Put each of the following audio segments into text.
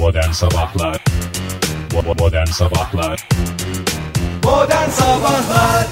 Modern Sabahlar Modern Sabahlar Modern Sabahlar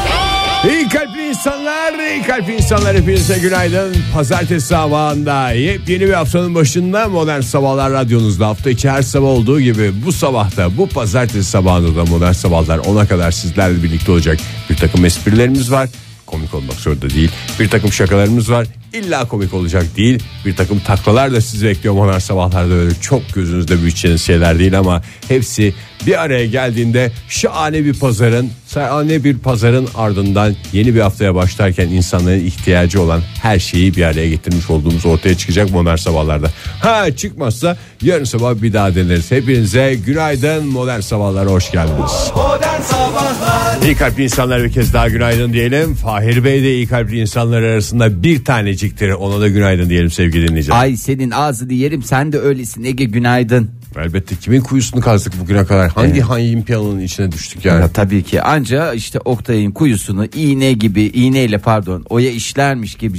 İyi kalpli insanlar, iyi kalpli insanlar hepinize günaydın. Pazartesi sabahında yepyeni bir haftanın başında Modern Sabahlar radyonuzda hafta içi her sabah olduğu gibi bu sabahta bu pazartesi sabahında da Modern Sabahlar ona kadar sizlerle birlikte olacak. Bir takım esprilerimiz var. Komik olmak zorunda değil. Bir takım şakalarımız var. İlla komik olacak değil. Bir takım taklalar da sizi bekliyor Modern Sabahlar'da öyle çok gözünüzde büyüteceğiniz şeyler değil ama hepsi bir araya geldiğinde şahane bir pazarın şahane bir pazarın ardından yeni bir haftaya başlarken insanların ihtiyacı olan her şeyi bir araya getirmiş olduğumuz ortaya çıkacak modern sabahlarda. Ha çıkmazsa yarın sabah bir daha deneriz. Hepinize günaydın modern sabahlara hoş geldiniz. Modern Sabahlar İyi kalpli insanlar bir kez daha günaydın diyelim. Fahir Bey de iyi kalpli insanlar arasında bir taneciktir. Ona da günaydın diyelim sevgili dinleyiciler. Ay senin ağzını yerim sen de öylesin Ege günaydın. Elbette kimin kuyusunu kazdık bugüne kadar? Hangi hangi piyanonun içine düştük yani? Ya, tabii ki anca işte Oktay'ın kuyusunu iğne gibi iğneyle pardon oya işlermiş gibi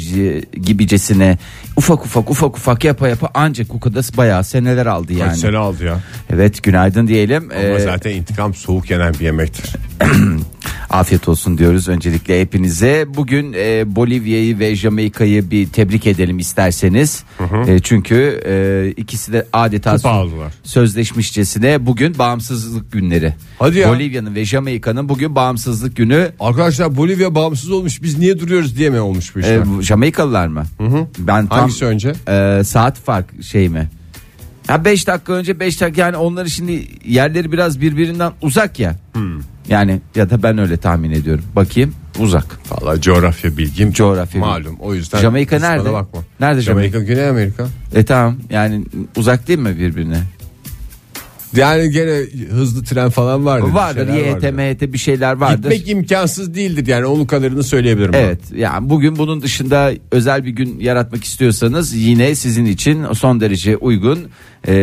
gibicesine ufak ufak ufak ufak yapa yapa ancak bu kadar bayağı seneler aldı yani. Kaç sene aldı ya? Evet günaydın diyelim. Ama Ee, zaten intikam soğuk yenen bir yemektir. Afiyet olsun diyoruz öncelikle hepinize. Bugün e, Bolivya'yı ve Jamaika'yı bir tebrik edelim isterseniz. E, çünkü e, ikisi de adeta Kupa aldılar. sözleşmişçesine bugün bağımsızlık günleri. Hadi ya. Bolivya'nın ve Jamaika'nın bugün bağımsızlık günü. Arkadaşlar Bolivya bağımsız olmuş biz niye duruyoruz diye mi olmuş bu işler? E, Jamaikalılar mı? Ben tam Hangisi önce? e, saat fark şey mi? Ya 5 dakika önce 5 dakika yani onları şimdi yerleri biraz birbirinden uzak ya. Hmm. Yani ya da ben öyle tahmin ediyorum. Bakayım uzak. Valla coğrafya bilgim Coğrafya malum. O yüzden Jamaika nerede? Bakma. Nerede Jamaika Güney Amerika. E tamam yani uzak değil mi birbirine? Yani gene hızlı tren falan vardır. Vardır. MHT bir şeyler vardır. Gitmek imkansız değildir yani onun kadarını söyleyebilirim. ben. Evet yani bugün bunun dışında özel bir gün yaratmak istiyorsanız yine sizin için son derece uygun e,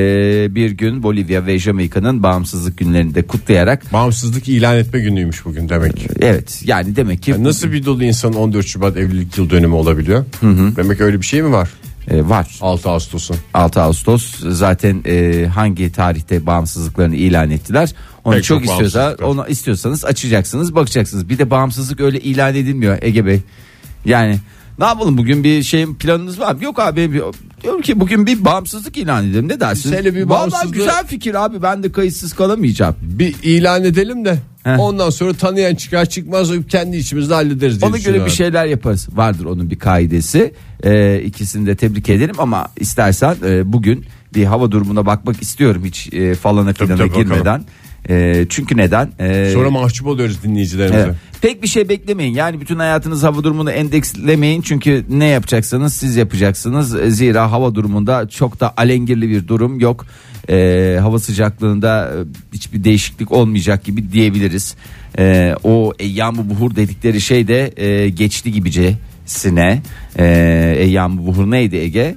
bir gün Bolivya ve Jamaika'nın bağımsızlık günlerini de kutlayarak Bağımsızlık ilan etme günüymüş bugün demek. evet yani demek ki Yani nasıl bir dolu insan 14 Şubat evlilik yıl dönümü olabiliyor? Demek öyle bir şey mi var? E, var 6 Ağustos'un. 6 Ağustos zaten e, hangi tarihte bağımsızlıklarını ilan ettiler. Onu Pek çok çok istiyorsa onu istiyorsanız açacaksınız, bakacaksınız. Bir de bağımsızlık öyle ilan edilmiyor Ege Bey. Yani ne yapalım bugün bir şeyin planınız var mı? Yok abi bir- diyorum ki bugün bir bağımsızlık ilan edelim. Ne dersiniz? Şöyle bir Vallahi bağımsızlığı- güzel fikir abi. Ben de kayıtsız kalamayacağım. Bir ilan edelim de Heh. ondan sonra tanıyan çıkar çıkmaz kendi içimizde hallederiz diye Ona göre bir şeyler yaparız. Vardır onun bir kaidesi. Ee, ikisini de tebrik ederim ama istersen e, bugün bir hava durumuna bakmak istiyorum hiç e, falana filana tabii, bakalım. E, çünkü neden? E, Sonra mahcup oluyoruz dinleyicilerimize. Evet. Pek bir şey beklemeyin. Yani bütün hayatınız hava durumunu endekslemeyin. Çünkü ne yapacaksanız siz yapacaksınız. Zira hava durumunda çok da alengirli bir durum yok. Ee, hava sıcaklığında e, hiçbir değişiklik olmayacak gibi diyebiliriz. Ee, o eyyam buhur dedikleri şey de e, geçti gibicesine. Ee, eyyam buhur neydi Ege?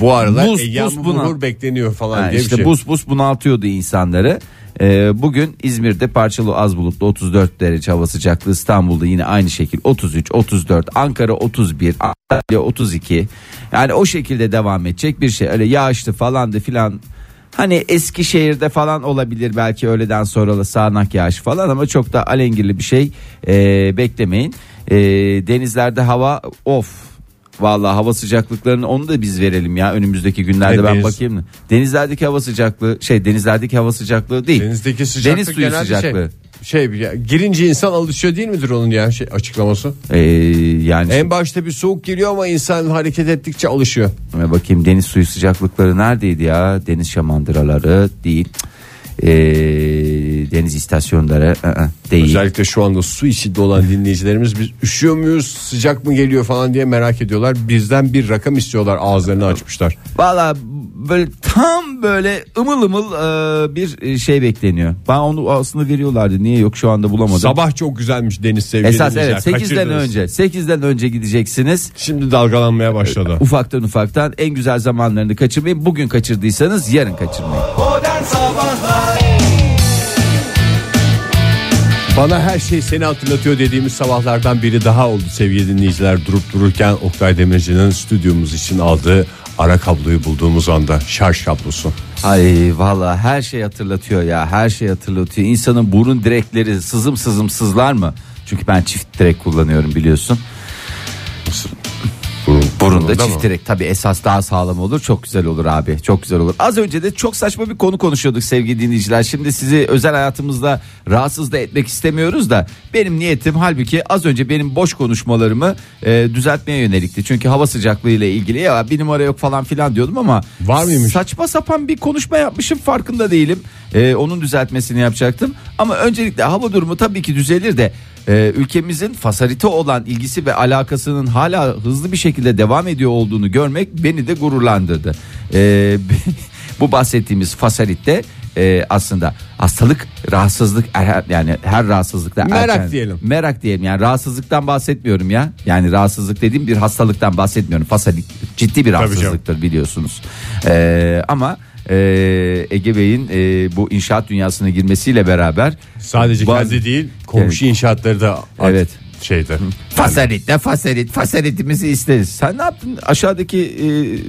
Bu aralar Buz, buhur bekleniyor falan Ha, diye işte bir şey. buz buz bunaltıyordu insanları. Ee, bugün İzmir'de parçalı az bulutlu 34 derece hava sıcaklığı İstanbul'da yine aynı şekil 33 34 Ankara 31 Antalya 32 yani o şekilde devam edecek bir şey. Öyle yağışlı falan da filan. Hani Eskişehir'de falan olabilir belki öğleden sonra da sağanak yağış falan ama çok da alengirli bir şey ee, beklemeyin. Ee, denizlerde hava of Vallahi hava sıcaklıklarını onu da biz verelim ya önümüzdeki günlerde Ne ben deniz? bakayım mı? Denizlerdeki hava sıcaklığı şey denizlerdeki hava sıcaklığı değil. Denizdeki sıcaklık Deniz suyu genelde sıcaklığı. Şey, şey ya, girince insan alışıyor değil midir onun ya şey açıklaması? Ee, yani En başta bir soğuk geliyor ama insan hareket ettikçe alışıyor. Ee, bakayım deniz suyu sıcaklıkları neredeydi ya? Deniz şamandıraları değil. Ee, deniz istasyonları ı-ı, değil. Özellikle şu anda su içinde olan dinleyicilerimiz biz üşüyor muyuz sıcak mı geliyor falan diye merak ediyorlar. Bizden bir rakam istiyorlar ağızlarını açmışlar. Valla böyle tam böyle ımıl ımıl e, bir şey bekleniyor. Ben onu aslında veriyorlardı. Niye yok şu anda bulamadım. Sabah çok güzelmiş deniz sevgili Esas evet 8'den Kaçırdınız. önce 8'den önce gideceksiniz. Şimdi dalgalanmaya başladı. Ufaktan ufaktan en güzel zamanlarını kaçırmayın. Bugün kaçırdıysanız yarın kaçırmayın. Bana her şey seni hatırlatıyor dediğimiz sabahlardan biri daha oldu sevgili dinleyiciler. Durup dururken Oktay Demirci'nin stüdyomuz için aldığı ara kabloyu bulduğumuz anda şarj kablosu. Ay valla her şey hatırlatıyor ya her şey hatırlatıyor. İnsanın burun direkleri sızım sızım sızlar mı? Çünkü ben çift direk kullanıyorum biliyorsun. Burun, Burunda burunda çift mı? direk tabi esas daha sağlam olur çok güzel olur abi çok güzel olur. Az önce de çok saçma bir konu konuşuyorduk sevgili dinleyiciler. Şimdi sizi özel hayatımızda rahatsız da etmek istemiyoruz da benim niyetim halbuki az önce benim boş konuşmalarımı e, düzeltmeye yönelikti. Çünkü hava sıcaklığı ile ilgili ya bir numara yok falan filan diyordum ama Var mıymış? saçma sapan bir konuşma yapmışım farkında değilim. E, onun düzeltmesini yapacaktım ama öncelikle hava durumu tabii ki düzelir de e, ülkemizin fasarite olan ilgisi ve alakasının hala hızlı bir şekilde devam ediyor olduğunu görmek beni de gururlandırdı. E, bu bahsettiğimiz fasaritte e, aslında hastalık, rahatsızlık er- yani her rahatsızlıkta Merak diyelim. Merak diyelim yani rahatsızlıktan bahsetmiyorum ya. Yani rahatsızlık dediğim bir hastalıktan bahsetmiyorum. Fasalit ciddi bir rahatsızlıktır biliyorsunuz. E, ama e, Ege Bey'in e, bu inşaat dünyasına girmesiyle beraber Sadece Bazı- kendi değil komşu inşaatları da artık Evet. şeyde. Fasalit de fasalit fasaritimizi isteriz. Sen ne yaptın aşağıdaki e,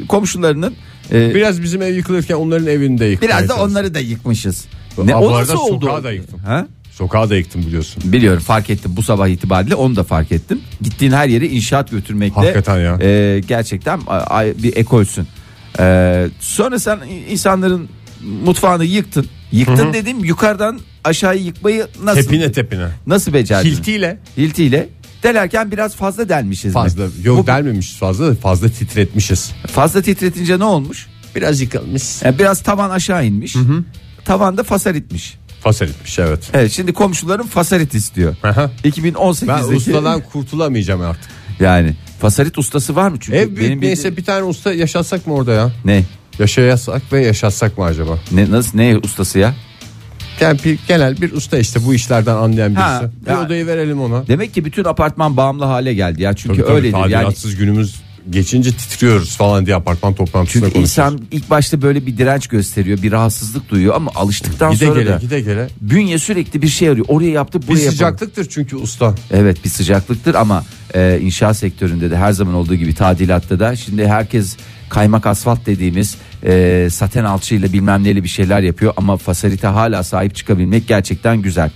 komşularının e, Biraz bizim ev yıkılırken onların evini de yıkmaya biraz da çalıştım. onları da yıkmışız. Aa, Ne bu o arada nasıl oldu? sokağı da yıktım. Ha? Sokağı da yıktım biliyorsun. Biliyorum fark ettim bu sabah itibariyle onu da fark ettim. Gittiğin her yere inşaat götürmekte Hakikaten ya. e, gerçekten a- a- bir ekolsün. E, sonra sen insanların mutfağını yıktın. Yıktın dedim yukarıdan aşağıya yıkmayı nasıl Tepine tepine. nasıl becerdin? Hiltiyle. Hiltiyle delerken biraz fazla delmişiz. mi? Fazla. Yok Bu- delmemişiz fazla da fazla titretmişiz. Fazla titretince ne olmuş? Biraz yıkılmış. Yani biraz tavan aşağı inmiş. Tavanda fasaritmiş. Fasal etmiş evet. Evet şimdi komşularım fasarit istiyor. Aha. 2018'deki Ben ustadan kurtulamayacağım artık. Yani fasarit ustası var mı? Çünkü Ev büyük benim neyse bildiğim- bir tane usta yaşatsak mı orada ya? Ne? Yaşayasak ve yaşatsak mı acaba? Ne nasıl ne ustası ya? Yani bir, genel bir usta işte bu işlerden anlayan birisi. Ha, bir ya- odayı verelim ona. Demek ki bütün apartman bağımlı hale geldi ya. Çünkü Tabii, tabii, öyledir yani. tadilatsız günümüz geçince titriyoruz falan diye apartman toplantısında Çünkü konuşuyoruz. insan ilk başta böyle bir direnç gösteriyor, bir rahatsızlık duyuyor ama alıştıktan Gide sonra gele da gide gele. bünye sürekli bir şey arıyor. Oraya yaptı, Bir buraya yapalım. sıcaklıktır çünkü usta. Evet bir sıcaklıktır ama e, inşaat sektöründe de her zaman olduğu gibi tadilatta da şimdi herkes kaymak asfalt dediğimiz e, saten alçıyla bilmem neyle bir şeyler yapıyor ama fasalite hala sahip çıkabilmek gerçekten güzel.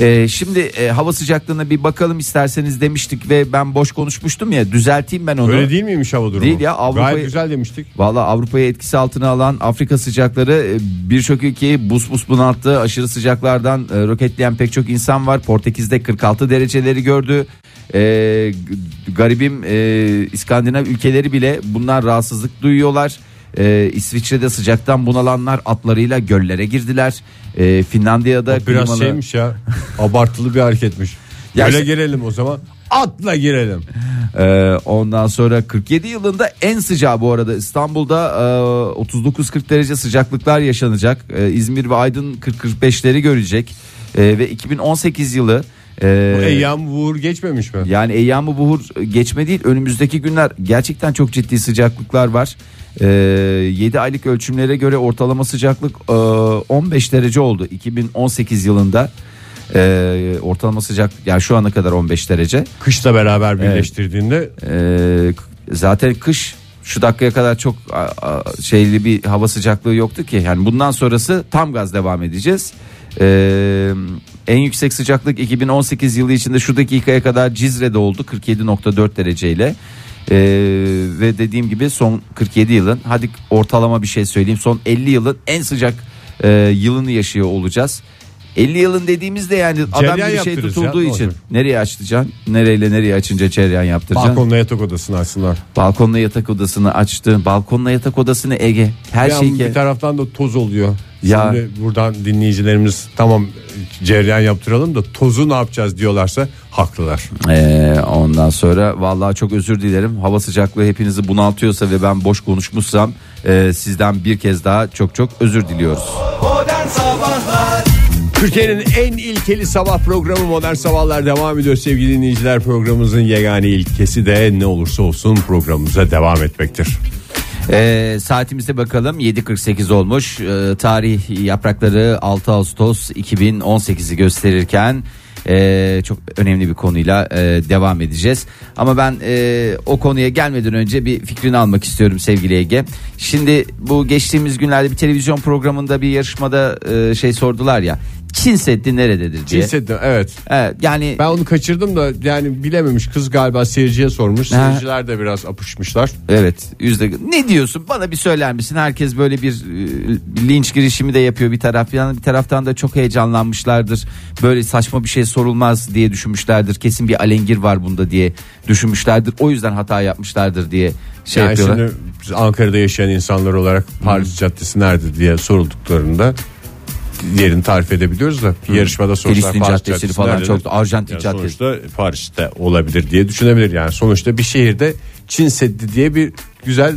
E, şimdi e, hava sıcaklığına bir bakalım isterseniz demiştik ve ben boş konuşmuştum ya düzelteyim ben onu. Öyle değil miymiş hava durumu? Değil ya, Avrupa'yı- Gayet güzel demiştik. Valla Avrupa'yı etkisi altına alan Afrika sıcakları e, birçok ülkeyi buz buz bunalttı. Aşırı sıcaklardan e, roketleyen pek çok insan var. Portekiz'de 46 dereceleri gördü. E, garibim e, İskandinav ülkeleri bile bunlar rahatsızlık duyuyorlar. E, İsviçre'de sıcaktan bunalanlar atlarıyla göllere girdiler. E, Finlandiya'da O biraz klimalı- şeymiş ya. Abartılı bir hareketmiş. Ya Öyle işte- girelim o zaman. Atla girelim. Ee, ondan sonra 47 yılında en sıcağı bu arada İstanbul'da e, 39-40 derece sıcaklıklar yaşanacak. E, İzmir ve Aydın 40-45'leri görecek. E, ve 2018 yılı e, Bu Eyyam Vuhur geçmemiş mi? yani eyyamı buhur geçme değil önümüzdeki günler gerçekten çok ciddi sıcaklıklar var. Ee, 7 aylık ölçümlere göre ortalama sıcaklık e, 15 derece oldu 2018 yılında. Ee, ortalama sıcak yani şu ana kadar 15 derece. Kışla beraber birleştirdiğinde Ee, zaten kış şu dakikaya kadar çok a, a, şeyli bir hava sıcaklığı yoktu ki. Yani bundan sonrası tam gaz devam edeceğiz. Ee, en yüksek sıcaklık 2018 yılı içinde şu dakikaya kadar Cizre'de oldu 47.4 dereceyle. Ee, ve dediğim gibi son 47 yılın hadi ortalama bir şey söyleyeyim son 50 yılın en sıcak e, yılını yaşıyor olacağız. 50 yılın dediğimizde yani adam gibi şey tutulduğu ya, için olacak? nereye açtıracaksın? Nereyle nereye açınca cereyan yaptıracaksın? balkonla yatak odasını açsınlar. Balkonla yatak odasını açtın. Balkonla yatak odasını Ege. Her Ya şey bir taraftan da toz oluyor. Ya. Şimdi buradan dinleyicilerimiz tamam cereyan yaptıralım da tozu ne yapacağız diyorlarsa haklılar. Ee, ondan sonra vallahi çok özür dilerim. Hava sıcaklığı hepinizi bunaltıyorsa ve ben boş konuşmuşsam e, sizden bir kez daha çok çok özür diliyoruz. Türkiye'nin en ilkeli sabah programı Modern Sabahlar devam ediyor sevgili dinleyiciler. Programımızın yegane ilkesi de ne olursa olsun programımıza devam etmektir. Ee, saatimize bakalım 7.48 olmuş. Ee, tarih yaprakları 6 Ağustos 2018'i gösterirken Ee, çok önemli bir konuyla e, devam edeceğiz. Ama ben e, o konuya gelmeden önce bir fikrini almak istiyorum sevgili Ege. Şimdi bu geçtiğimiz günlerde bir televizyon programında bir yarışmada e, şey sordular ya. Çin Seddi nerededir diye. Çin Seddi evet. Evet, yani Ben onu kaçırdım da yani bilememiş kız galiba seyirciye sormuş. Ha. Seyirciler de biraz apışmışlar. Evet yüzde ne diyorsun bana bir söyler misin herkes böyle bir e, linç girişimi de yapıyor bir taraftan bir taraftan da çok heyecanlanmışlardır böyle saçma bir şey sorulmaz diye düşünmüşlerdir kesin bir alengir var bunda diye düşünmüşlerdir o yüzden hata yapmışlardır diye şey yani yapıyorlar. şimdi Ankara'da yaşayan insanlar olarak Paris Caddesi nerede diye sorulduklarında yerini tarif edebiliyoruz da bir yarışmada sorsalar Filistin Paris Caddesi Caddesi falan çok Arjantin Yani Caddesi. Sonuçta Paris'te olabilir diye düşünebilir yani. Sonuçta bir şehirde Çin Seddi diye bir güzel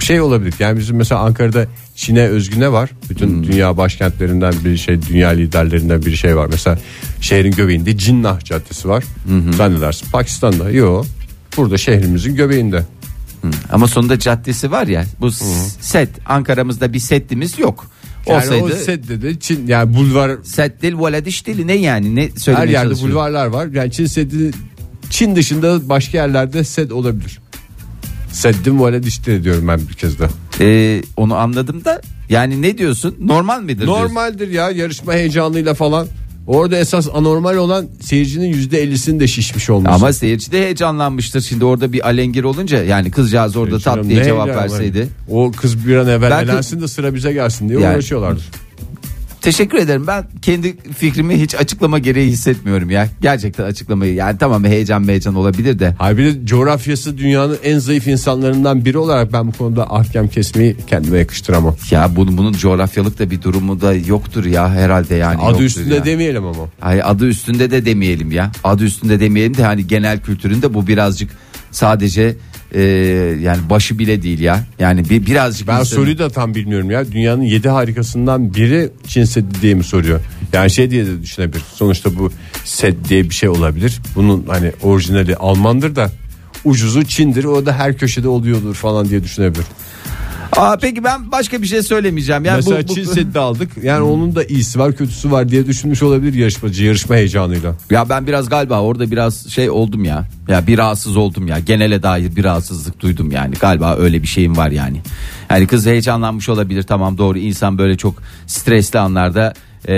şey olabilir. Yani bizim mesela Ankara'da Çin'e özgü ne var? Bütün Hmm. dünya başkentlerinden bir şey, dünya liderlerinden bir şey var. Mesela şehrin göbeğinde Cinnah Caddesi var. Zannedersin Pakistan'da. Yok. Burada şehrimizin göbeğinde. Ama sonunda caddesi var ya bu s- set Ankara'mızda bir settimiz yok. Yani Olsaydı o Seddi de Çin yani bulvar set değil valediş değil ne yani ne her söylemeye yerde bulvarlar var. Yani Çin Seddi Çin dışında başka yerlerde sed olabilir. Seddim vale dişleri diyorum ben bir kez de. Ee, onu anladım da yani ne diyorsun normal midir diyorsun? Normaldir ya yarışma heyecanıyla falan. Orada esas anormal olan seyircinin yüzde ellisinin de şişmiş olması. Ama seyirci de heyecanlanmıştır. Şimdi orada bir alengir olunca yani kızcağız orada tap diye ne cevap var? verseydi. O kız bir an evvel Belki- elensin de sıra bize gelsin diye Yani- uğraşıyorlardır. Teşekkür ederim. Ben kendi fikrimi hiç açıklama gereği hissetmiyorum ya. Gerçekten açıklamayı. Yani tamam heyecan heyecan olabilir de. Halbuki coğrafyası dünyanın en zayıf insanlarından biri olarak ben bu konuda ahkam kesmeyi kendime yakıştıramam. Ya bunun, bunun coğrafyalık da bir durumu da yoktur ya herhalde yani. Adı üstünde ya. demeyelim ama. Ay adı üstünde de demeyelim ya. Adı üstünde demeyelim de hani genel kültüründe bu birazcık sadece e, yani başı bile değil ya. Yani bir birazcık Ben insanın- soruyu da tam bilmiyorum ya. Dünyanın yedi harikasından biri Çin Seddi diye mi soruyor? Yani şey diye de düşünebilir. Sonuçta bu Sed diye bir şey olabilir. Bunun hani orijinali Almandır da ucuzu Çin'dir. O da her köşede oluyordur falan diye düşünebilir. Aa, peki ben başka bir şey söylemeyeceğim. Yani Mesela bu, bu- Çin Seddi aldık. Yani onun da iyisi var kötüsü var diye düşünmüş olabilir yarışmacı yarışma heyecanıyla. Ya ben biraz galiba orada biraz şey oldum ya. Ya bir rahatsız oldum ya. Genele dair bir rahatsızlık duydum yani. Galiba öyle bir şeyim var yani. Yani kız heyecanlanmış olabilir tamam doğru. insan böyle çok stresli anlarda e,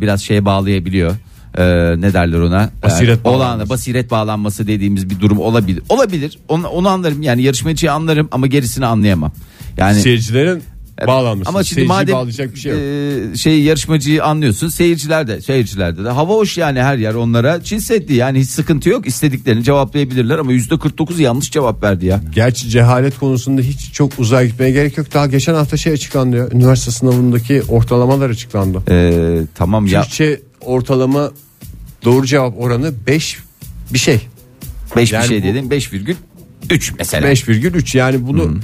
biraz şeye bağlayabiliyor. E, ne derler ona? Basiret E, bağlanması. olağanı, basiret bağlanması dediğimiz bir durum olabilir. Olabilir. Onu, onu anlarım. Yani yarışmacıyı anlarım ama gerisini anlayamam. Yani Seyircilerin bağlanması. ama şimdi Seyirciyi madem bağlayacak bir şey yok. e, şey yarışmacıyı anlıyorsun seyirciler de seyircilerde de hava hoş yani her yer onlara Çin Seddi yani hiç sıkıntı yok istediklerini cevaplayabilirler ama yüzde 49 yanlış cevap verdi ya. Gerçi cehalet konusunda hiç çok uzaya gitmeye gerek yok. Daha geçen hafta şey açıklandı ya. Üniversite sınavındaki ortalamalar açıklandı. Ee, tamam ya Türkçe ortalama doğru cevap oranı 5 bir şey. 5 yani bir şey bu- dedim 5,3 mesela. 5,3 yani bunu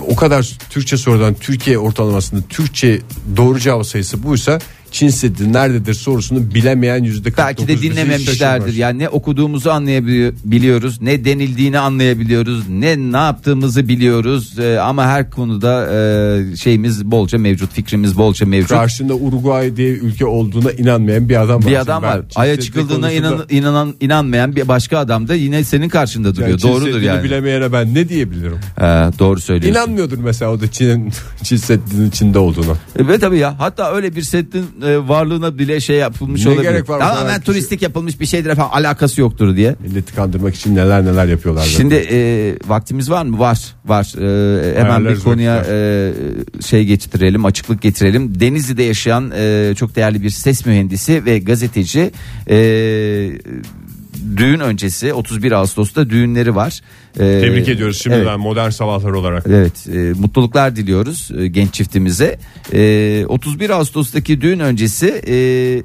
o kadar Türkçe sorudan Türkiye ortalamasında Türkçe doğru cevap sayısı buysa Çin Seddi nerededir sorusunu bilemeyen yüzde 49 Belki de dinlememişlerdir. Yani ne okuduğumuzu anlayabiliyoruz, ne denildiğini anlayabiliyoruz, ne ne yaptığımızı biliyoruz. Ee, ama her konuda e, şeyimiz bolca mevcut, fikrimiz bolca mevcut. Karşında Uruguay diye ülke olduğuna inanmayan bir adam var. bir adam var. Ay'a çıkıldığına konusunda- inan, inanan inanmayan bir başka adam da yine senin karşında duruyor. Yani Çin Doğrudur yani. bilemeyene ben ne diyebilirim? Ee, doğru söylüyorsun. İnanmıyordur mesela o da Çin'in Çin Seddi'nin içinde olduğuna. Evet tabii ya. Hatta öyle bir setin e, varlığına bile şey yapılmış Ne olabilir. gerek var Tamamen kadar kişi- turistik yapılmış bir şeydir efendim alakası yoktur diye. Milleti kandırmak için neler neler yapıyorlar. Şimdi e, vaktimiz var mı? Var. Var. E, hemen bir Ayarlarız konuya vakitler. e, şey getirelim, açıklık getirelim. Denizli'de yaşayan e, çok değerli bir ses mühendisi ve gazeteci e, düğün öncesi 31 Ağustos'ta düğünleri var. E, Tebrik ediyoruz şimdiden evet. modern sabahlar olarak. Evet e, mutluluklar diliyoruz e, genç çiftimize. E, 31 Ağustos'taki düğün öncesi e,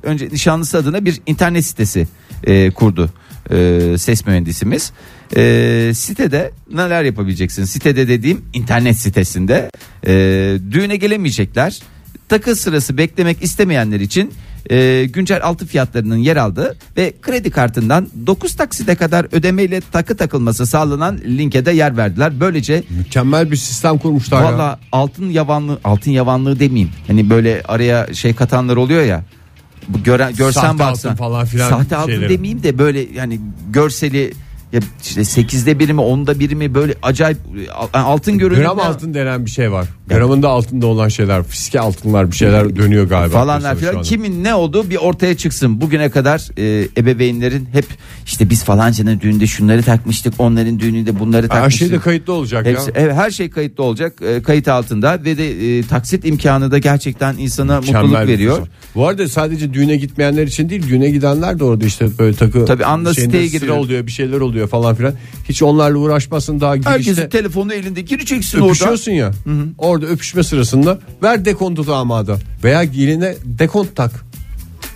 önce nişanlısı adına bir internet sitesi e, kurdu e, ses mühendisimiz. E, sitede neler yapabileceksin? Sitede dediğim internet sitesinde e, düğüne gelemeyecekler. Takı sırası beklemek istemeyenler için e, güncel altı fiyatlarının yer aldığı ve kredi kartından 9 taksite kadar ödemeyle takı takılması sağlanan linke de yer verdiler. Böylece Mükemmel bir sistem kurmuşlar ya. Valla altın yavanlığı altın yavanlığı demeyeyim. Hani böyle araya şey katanlar oluyor ya. bu gören görsen Sahte baksan altın falan filan Sahte altın şeyleri. demeyeyim de böyle yani görseli ya işte sekizde biri mi onda biri mi böyle acayip e, altın görünümlü Gram altın denen bir şey var. Gramında altında olan şeyler, fiske altınlar bir şeyler dönüyor galiba. falanlar filan kimin ne olduğu bir ortaya çıksın. Bugüne kadar e, ebeveynlerin hep işte biz falancanın düğünde şunları takmıştık, onların düğününde bunları Her takmıştık. şey de kayıtlı olacak Hepsi, ya. evet, her şey kayıtlı olacak, e, kayıt altında ve de e, taksit imkanı da gerçekten insana Mükemmel mutluluk veriyor. fırsat. Bu arada sadece düğüne gitmeyenler için değil, düğüne gidenler de orada işte böyle takı Tabii şeyinde siteye giriyor. oluyor, bir şeyler oluyor falan filan. Hiç onlarla uğraşmasın daha Herkesin girişte telefonu elinde gireceksin orada. öpüşüyorsun ya. Orada öpüşme sırasında ver dekontu damada veya geline dekont tak.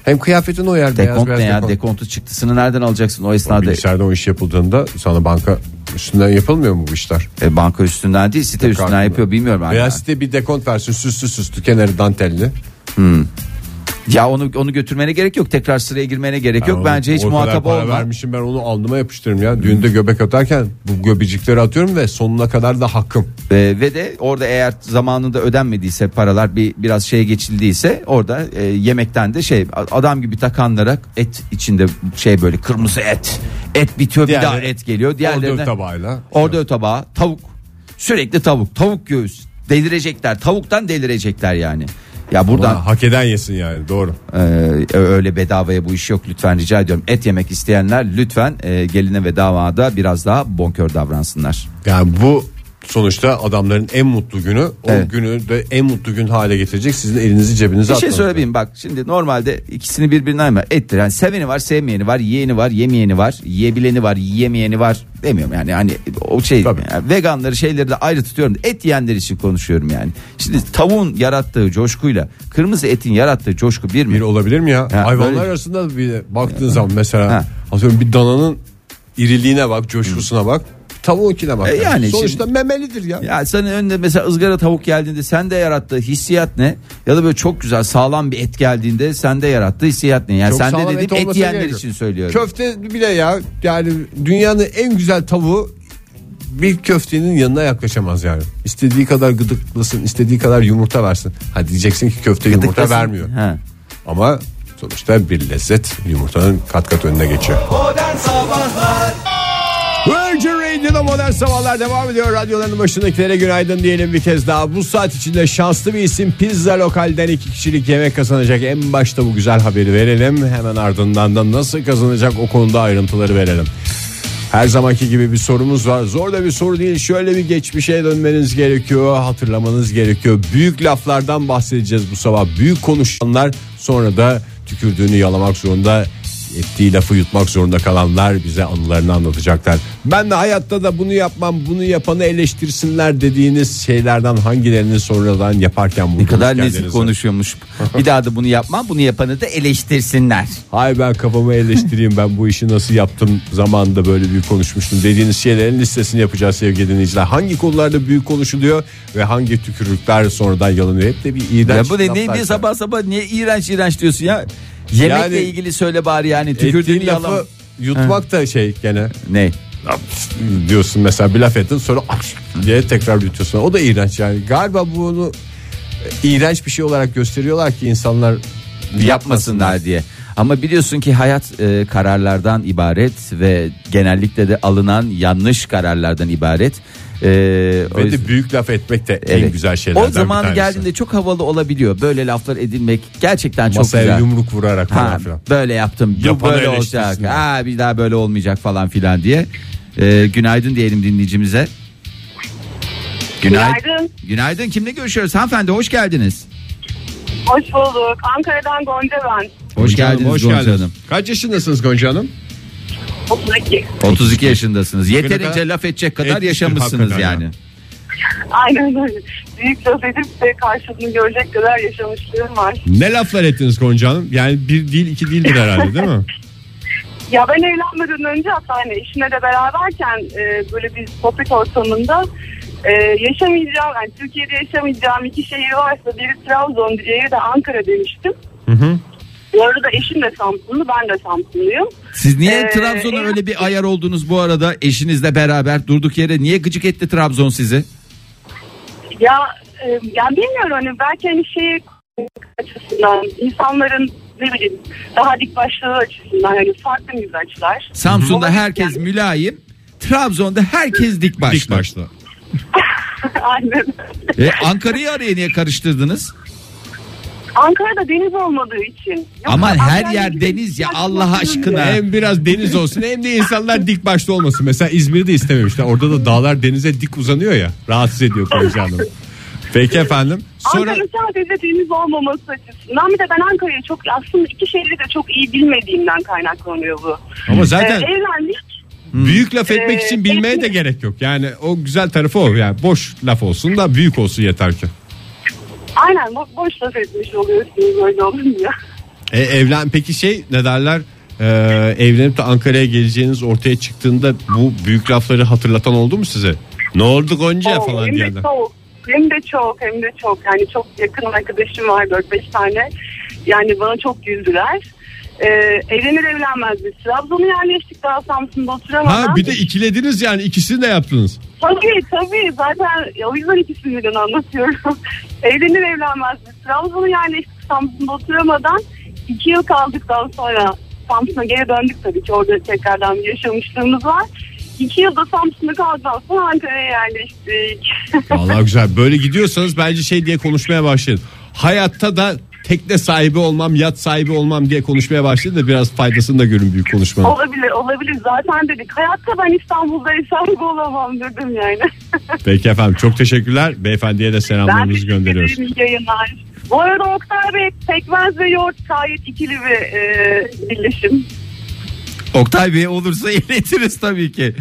Hem kıyafetin uyar beyaz Dekont beyaz ne ya? dekont. Dekontu çıktısını nereden alacaksın o esnada? Bilgisayarda o iş yapıldığında sana banka üstünden yapılmıyor mu bu işler? E, banka üstünden değil site üstünden yapıyor bilmiyorum. Veya site bir dekont versin süslü süslü kenarı dantelli. Ya onu onu götürmene gerek yok. Tekrar sıraya girmene gerek yok. Ben Bence onu- hiç muhatap olma. vermişim ben onu alnıma yapıştırırım ya. Düğünde göbek atarken bu göbecikleri atıyorum ve sonuna kadar da hakkım. E, ve de orada eğer zamanında ödenmediyse paralar bir biraz şeye geçildiyse orada e, yemekten de şey adam gibi takanlara et içinde şey böyle kırmızı et. Et bitiyor bir daha Diğerleri- et geliyor. Diğerlerine Ordör tabağıyla. Ordör tabağı tavuk. Sürekli tavuk. Tavuk göğüs. Delirecekler. Tavuktan delirecekler yani. Ya buradan Ulan hak eden yesin yani doğru. Ee, öyle bedavaya bu iş yok lütfen rica ediyorum. Et yemek isteyenler lütfen e, geline ve damada biraz daha bonkör davransınlar. Yani bu sonuçta adamların en mutlu günü o Evet. günü de en mutlu gün hale getirecek sizin elinizi cebinize Bir şey atmanız. söyleyeyim bak şimdi normalde ikisini birbirine ayırma ettir. Yani seveni var sevmeyeni var yiyeni var yemeyeni var yiyebileni var yiyemeyeni var demiyorum yani hani o şey yani veganları şeyleri de ayrı tutuyorum et yiyenler için konuşuyorum yani. Şimdi tavuğun yarattığı coşkuyla kırmızı etin yarattığı coşku bir mi? Bir olabilir mi ya? Ha, Hayvanlar böyle- arasında bir baktığın zaman mesela Ha. atıyorum bir dananın iriliğine bak, coşkusuna bak. Tavuğunkine bak. E yani Sonuçta şimdi- memelidir ya. Ya senin önüne mesela ızgara tavuk geldiğinde sende yarattığı hissiyat ne? Ya da böyle çok güzel sağlam bir et geldiğinde sende yarattığı hissiyat ne? Yani Çok sende sağlam dediğim et, olmasına yiyenler için söylüyorum. Köfte bile ya yani dünyanın en güzel tavuğu bir köftenin yanına yaklaşamaz yani. İstediği kadar gıdıklasın, istediği kadar yumurta versin. Ha diyeceksin ki köfte yumurta Gıdıklasın. vermiyor. Ha. Ama sonuçta bir lezzet yumurtanın kat kat önüne geçiyor. Modern Sabahlar Virgin Radio'da modern sabahlar devam ediyor. Radyoların başındakilere günaydın diyelim bir kez daha. Bu saat içinde şanslı bir isim pizza lokalden iki kişilik yemek kazanacak. En başta bu güzel haberi verelim. Hemen ardından da nasıl kazanacak o konuda ayrıntıları verelim. Her zamanki gibi bir sorumuz var. Zor da bir soru değil. Şöyle bir geçmişe dönmeniz gerekiyor. Hatırlamanız gerekiyor. Büyük laflardan bahsedeceğiz bu sabah. Büyük konuşanlar sonra da tükürdüğünü yalamak zorunda ettiği lafı yutmak zorunda kalanlar bize anılarını anlatacaklar. Ben de hayatta da bunu yapmam, bunu yapanı eleştirsinler dediğiniz şeylerden hangilerini sonradan yaparken Ne kadar nezih konuşuyormuş. bir daha da bunu yapmam bunu yapanı da eleştirsinler. Hay ben kafamı eleştireyim ben bu işi nasıl yaptım zamanında böyle büyük konuşmuştum dediğiniz şeylerin listesini yapacağız sevgili dinleyiciler. Hangi konularda büyük konuşuluyor ve hangi tükürükler sonradan yalanıyor hep de bir iğrenç Ya bu ne, ne bir sabah sabah niye iğrenç iğrenç diyorsun ya? Yemekle Yani- ilgili söyle bari yani Ettiğin tükürdüğün lafı yalan. yutmak da şey gene Ne? diyorsun mesela bir laf ettin sonra diye tekrar yutuyorsun. O da iğrenç yani. Galiba bunu iğrenç bir şey olarak gösteriyorlar ki insanlar yapmasınlar diye. Ama biliyorsun ki hayat e, kararlardan ibaret ve genellikle de alınan yanlış kararlardan ibaret. E, o Ve yüzden- de büyük laf etmek de en Evet. güzel şeylerden O tanesi. geldiğinde çok havalı olabiliyor. Böyle laflar edilmek gerçekten çok Masaya güzel. yumruk vurarak falan Ha, filan. böyle yaptım. Bu Yapanı böyle olacak. Ha, bir daha böyle olmayacak falan filan diye. E, günaydın diyelim dinleyicimize. Günaydın. Günaydın. Günaydın. Kimle görüşüyoruz? Hanımefendi hoş geldiniz. Hoş bulduk. Ankara'dan Gonca ben. Hoş Hanım, geldiniz hoş Gonca geldiniz. Hanım. Kaç yaşındasınız Gonca Hanım? 32. 32 yaşındasınız. Yeterince laf edecek kadar etmiştir yaşamışsınız hakikaten yani. ya. Aynen öyle. Büyük laf edip de karşılığını görecek kadar yaşamışlığım var. Ne laflar ettiniz Gonca Hanım? Yani bir değil iki değildir herhalde değil mi? Ya ben evlenmeden önce hatta hani eşimle de beraberken e, böyle bir sohbet ortamında e, yaşamayacağım, yani Türkiye'de yaşamayacağım iki şehir varsa biri Trabzon, diğeri de Ankara demiştim. Bu arada eşim de Samsunlu, ben de Samsunluyum. Siz niye Ee, Trabzon'a öyle bir ayar oldunuz bu arada eşinizle beraber durduk yere niye gıcık etti Trabzon sizi? Ya, e, ya bilmiyorum hani belki hani şey açısından insanların ne bileyim daha dik başları açısından yani farklı mizaçlar. Samsun'da herkes yani- mülayim. Trabzon'da herkes dik başlı. Dik başlı. Aynen. E, Ankara'yı araya niye karıştırdınız? Ankara'da deniz olmadığı için. Yoksa Aman her Ankara'ya yer gidip- deniz ya, Allah aşkına. Hem biraz deniz olsun hem de insanlar dik başlı olmasın. Mesela İzmir'de istememişler. Orada da dağlar denize dik uzanıyor ya. Rahatsız ediyor Gonca Hanım. Peki efendim. Sonra Ankara sadece deniz olmaması açısından bir de ben Ankara'yı çok aslında iki şehri de çok iyi bilmediğimden kaynaklanıyor bu. ama zaten Ee, evlendik. büyük laf etmek Ee, için bilmeye de gerek yok. Yani o güzel tarafı o. Yani boş laf olsun da büyük olsun yeter ki. Aynen bo- boş laf etmiş oluyorsunuz öyle olunca. E, evlen peki şey ne derler? Ee, evlenip de Ankara'ya geleceğiniz ortaya çıktığında bu büyük lafları hatırlatan oldu mu size? Ne oldu Gonca Oo, falan diyenler. hem de çok hem de çok yani çok yakın arkadaşım var 4-5 tane yani bana çok güldüler. Ee, evlenir evlenmez biz Trabzon'a yerleştik daha Samsun'da oturamadan. Ha bir de ikilediniz yani ikisini de yaptınız. Tabii tabii zaten o yüzden ikisini birden anlatıyorum. Evlenir evlenmez biz Trabzon'a yerleştik Samsun'da oturamadan iki yıl kaldıktan sonra Samsun'a geri döndük tabii ki orada tekrardan bir yaşamışlığımız var. İki yılda Samsun'da kaldıktan sonra Ankara'ya yerleştik. Vallahi güzel. Böyle gidiyorsanız bence şey diye konuşmaya başlayın. Hayatta da tekne sahibi olmam, yat sahibi olmam diye konuşmaya başlayın da biraz faydasını da görün büyük konuşmanın. olabilir olabilir zaten dedik. Hayatta ben İstanbul'da sahibi olamam dedim yani. Peki efendim çok teşekkürler. Beyefendiye de ben selamlarımızı gönderiyoruz. iyi yayınlar. Bu arada Oktay Bey pekmez ve yoğurt gayet ikili bir e, birleşim. Oktay Bey olursa iletiriz tabii ki.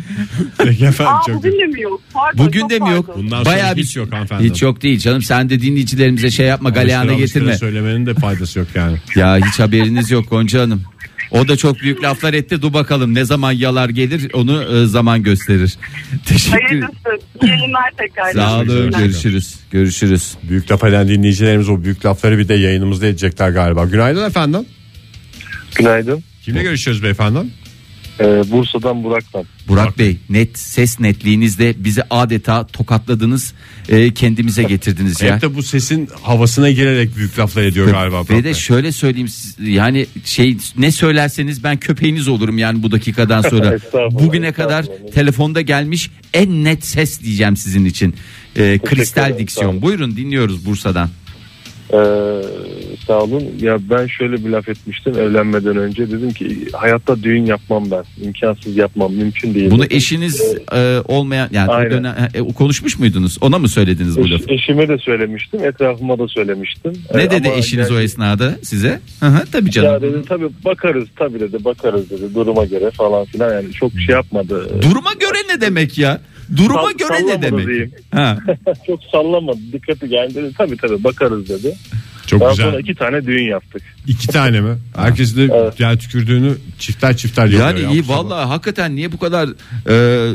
Peki efendim Aa, çok bugün de mi yok? Pardon, Bugün çok de mi yok? pardon. Bundan sonra Bayağı hiç bir yok hanımefendi. Hiç yok değil canım. Sen de dinleyicilerimize şey yapma galeyana Alıştıra getirme. alıştıra söylemenin de faydası yok yani. Ya hiç haberiniz yok Gonca Hanım. O da çok büyük laflar etti. Dur bakalım ne zaman yalar gelir onu e, zaman gösterir. Teşekkür Hayırlısı. İyi yayınlar tekrar. Sağ olun Görüşürüz. görüşürüz. Görüşürüz. Büyük laf eden dinleyicilerimiz o büyük lafları bir de yayınımızda edecekler galiba. Günaydın efendim. Günaydın. Kimle görüşüyoruz beyefendi? Ee, Bursa'dan Burak'tan. Burak Bey net ses netliğinizle bizi adeta tokatladınız. e, kendimize getirdiniz ya. Hep de bu sesin havasına girerek büyük laflar ediyor galiba. Ve Burak de Bey. şöyle söyleyeyim siz- yani şey ne söylerseniz ben köpeğiniz olurum yani bu dakikadan sonra. Estağfurullah, Bugüne kadar estağfurullah. telefonda gelmiş en net ses diyeceğim sizin için. Ee, kristal ederim, sağ diksiyon. olun. Buyurun dinliyoruz Bursa'dan. Ee, sağ olun. Ya ben şöyle bir laf etmiştim evlenmeden önce. Dedim ki hayatta düğün yapmam ben. İmkansız yapmam. Mümkün değil. Bunu eşiniz e, olmayan yani Aynen. dönem e, konuşmuş muydunuz? Ona mı söylediniz bu Eş- lafı? eşime de söylemiştim. Etrafıma da söylemiştim. Ne Ee, dedi eşiniz yani- o esnada size? Hı hı, tabii canım. Ya dedi tabii bakarız tabii dedi bakarız dedi duruma göre falan filan yani çok şey yapmadı. Duruma göre ne demek ya? Duruma Sall- göre ne demek? Ha. çok sallamadı dikkati geldi dedi tabii tabii bakarız dedi. Çok Daha güzel. sonra iki tane düğün yaptık. İki tane mi? Herkes de Evet. yani tükürdüğünü çifter çifter yapıyor. Yani ya iyi vallahi hakikaten niye bu kadar e,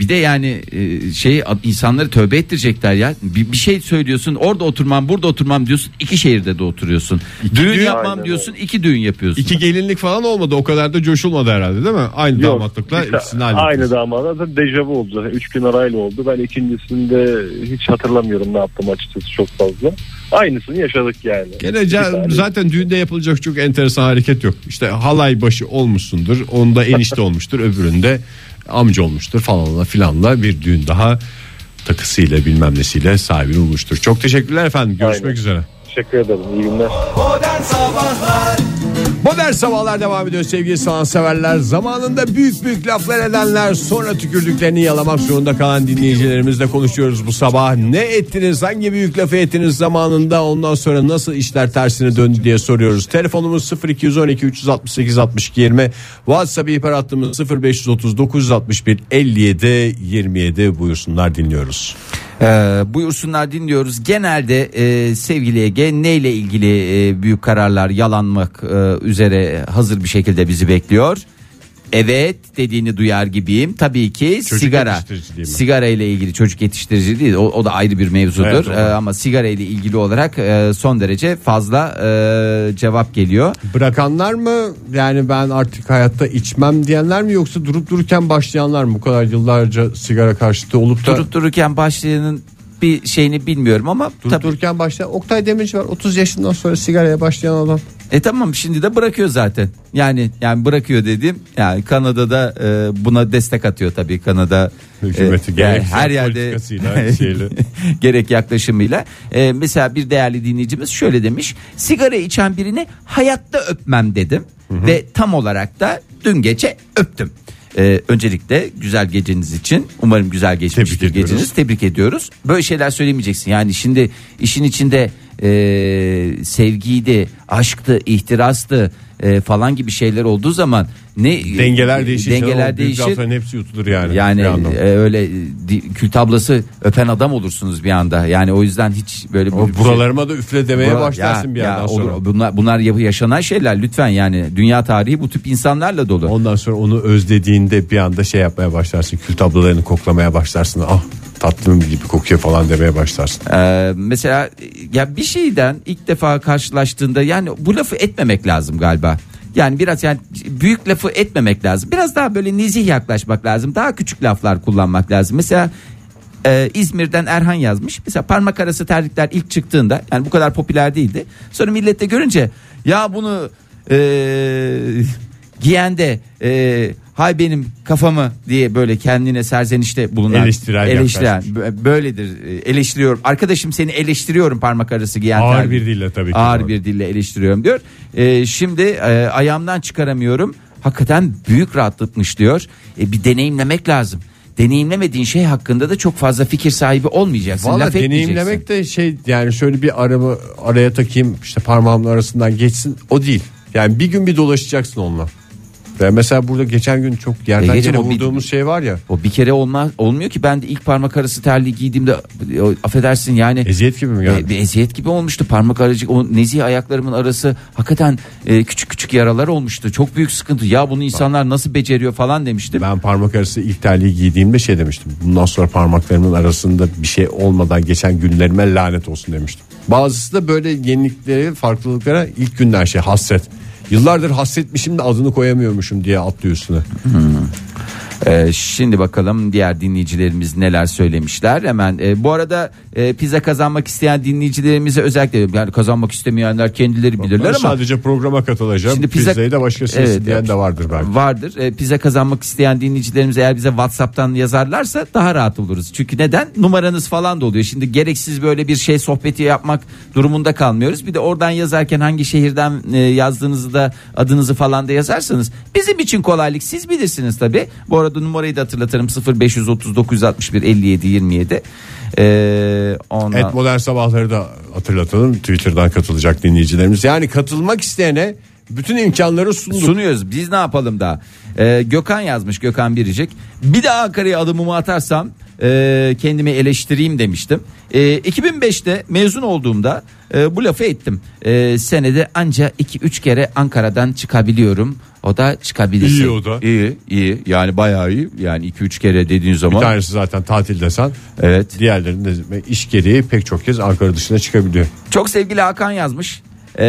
bir de yani e, şey insanları tövbe ettirecekler ya. Bir, bir şey söylüyorsun orada oturmam burada oturmam diyorsun iki şehirde de oturuyorsun. düğün düğün- yapmam Aynen diyorsun iki düğün yapıyorsun. İki gelinlik falan olmadı. O kadar da coşulmadı herhalde değil mi? Aynı Yok, damatlıkla işte ikisini. Aynı damada da dejavu oldu. Üç gün arayla oldu. Ben ikincisinde hiç hatırlamıyorum ne yaptım açıkçası çok fazla. Aynısını yaşadık yani. Gene ca- zaten düğünde yapılacak çok enteresan hareket yok. İşte halay başı olmuşsundur. Onda enişte olmuştur. Öbüründe amca olmuştur falanla filanla bir düğün daha takısıyla bilmem nesiyle sahibini bulmuştur. Çok teşekkürler efendim. Görüşmek Aynen. üzere. Teşekkür ederim. İyi günler. Modern Sabahlar Modern sabahlar devam ediyor sevgili sanatseverler. Zamanında büyük büyük laflar edenler sonra tükürdüklerini yalamak zorunda kalan dinleyicilerimizle konuşuyoruz bu sabah. Ne ettiniz hangi büyük lafı ettiniz zamanında ondan sonra nasıl işler tersine döndü diye soruyoruz. Telefonumuz 0212 368 62 20 WhatsApp ihbar hattımız 0530 961 57 27 buyursunlar dinliyoruz. Ee, buyursunlar dinliyoruz. Genelde e, sevgili Ege neyle ilgili e, büyük kararlar yalanmak e, üzere hazır bir şekilde bizi bekliyor. Evet dediğini duyar gibiyim. Tabii ki Çocuk sigara. yetiştiriciliği mi? Sigara ile ilgili çocuk yetiştirici değil. O, o da ayrı bir mevzudur. Evet, doğru. Ee, ama sigara ile ilgili olarak e, son derece fazla e, cevap geliyor. Bırakanlar mı yani ben artık hayatta içmem diyenler mi yoksa durup dururken başlayanlar mı bu kadar yıllarca sigara karşıtı olup da Durup dururken başlayanın bir şeyini bilmiyorum ama durup tabii dururken başlayan Oktay Demirci var 30 yaşından sonra sigaraya başlayan adam E tamam şimdi de bırakıyor zaten. Yani yani bırakıyor dediğim yani Kanada'da e, buna destek atıyor tabii Kanada Hükümeti e, gerek her yerde gerek yaklaşımıyla. E, mesela bir değerli dinleyicimiz şöyle demiş. Sigara içen birini hayatta öpmem dedim ve tam olarak da dün gece öptüm. E, öncelikle güzel geceniz için umarım güzel geçmiştir Tebrik ediyoruz. geceniz tebrik ediyoruz. Böyle şeyler söylemeyeceksin. Yani şimdi işin içinde e, sevgiydi, aşktı, ihtirastı e, falan gibi şeyler olduğu zaman ne Dengeler değişir. Dengeler canım. Büyük değişir. lafların hepsi yutulur yani. Yani e, öyle di- kül tablası öpen adam olursunuz bir anda. Yani o yüzden hiç böyle O bir şey- buralarıma da üfle demeye Bura- başlarsın ya- bir ya yandan sonra. olur. Bunlar bunlar yaşanan şeyler lütfen yani dünya tarihi bu tip insanlarla dolu. Ondan sonra onu özlediğinde bir anda şey yapmaya başlarsın. Kül tablolarını koklamaya başlarsın. Ah tatlım gibi kokuyor falan demeye başlarsın. Ee, mesela ya bir şeyden ilk defa karşılaştığında yani bu lafı etmemek lazım galiba. Yani biraz yani büyük lafı etmemek lazım. Biraz daha böyle nezih yaklaşmak lazım. Daha küçük laflar kullanmak lazım. Mesela e, İzmir'den Erhan yazmış. Mesela parmak arası terlikler ilk çıktığında yani bu kadar popüler değildi. Sonra millette görünce ya bunu e, giyen de e, hay benim kafamı diye böyle kendine serzenişte bulunan Eleştirel eleştiren bö- böyledir e, eleştiriyorum arkadaşım seni eleştiriyorum parmak arası giyen Ağır terlik. bir dille tabii ki. ağır bir dille eleştiriyorum diyor E, şimdi e, ayağımdan çıkaramıyorum hakikaten büyük rahatlatmış diyor e, bir deneyimlemek lazım deneyimlemediğin şey hakkında da çok fazla fikir sahibi olmayacaksın Valla laf etmeyeceksin. deneyimlemek de şey yani şöyle bir araba araya takayım işte parmağımın arasından geçsin o değil. Yani bir gün bir dolaşacaksın onunla. Ve mesela burada geçen gün çok yerden E, geçen yere o bir- şey var ya. o bir kere olmaz olmuyor ki ben de ilk parmak arası terliği giydiğimde o, affedersin yani Eziyet gibi mi E, geldi? bir eziyet gibi olmuştu parmak aracık o nezih ayaklarımın arası hakikaten e, küçük küçük yaralar olmuştu çok büyük sıkıntı ya bunu insanlar nasıl beceriyor falan demiştim. Ben parmak arası ilk terliği giydiğimde şey demiştim. Bundan sonra parmaklarımın arasında bir şey olmadan geçen günlerime lanet olsun demiştim. Bazısı da böyle yenilikleri, farklılıklara ilk günden şey hasret. Yıllardır hasretmişim de adını koyamıyormuşum diye atlıyor üstüne. Ee, şimdi bakalım diğer dinleyicilerimiz neler söylemişler. Hemen e, bu arada e, pizza kazanmak isteyen dinleyicilerimize özellikle yani kazanmak istemeyenler kendileri bilirler ama sadece programa katılacağım. Şimdi pizza- Pizzayı da başkası Evet, isteyen de vardır belki. vardır. E, pizza kazanmak isteyen dinleyicilerimiz eğer bize WhatsApp'tan yazarlarsa daha rahat oluruz. Çünkü neden? Numaranız falan da oluyor. Şimdi gereksiz böyle bir şey sohbeti yapmak durumunda kalmıyoruz. Bir de oradan yazarken hangi şehirden e, yazdığınızı da adınızı falan da yazarsanız bizim için kolaylık siz bilirsiniz tabi. Bu arada numarayı da hatırlatırım 0530 961 57 27. E, ondan... Et modern sabahları da hatırlatalım. Twitter'dan katılacak dinleyicilerimiz. Yani katılmak isteyene bütün imkanları sunduk. sunuyoruz. Biz ne yapalım da? Ee, Gökhan yazmış Gökhan Biricik. Bir daha Ankara'ya adımımı atarsam e, kendimi eleştireyim demiştim. E, 2005'te mezun olduğumda e, bu lafı ettim. E, senede anca 2-3 kere Ankara'dan çıkabiliyorum. O da çıkabilirsin. İyi o da. İyi iyi yani bayağı iyi. Yani 2-3 kere dediğin Bir zaman. tanesi zaten tatil desen. Evet. Diğerlerinde iş gereği pek çok kez Ankara dışına çıkabiliyor. Çok sevgili Hakan yazmış. Ee,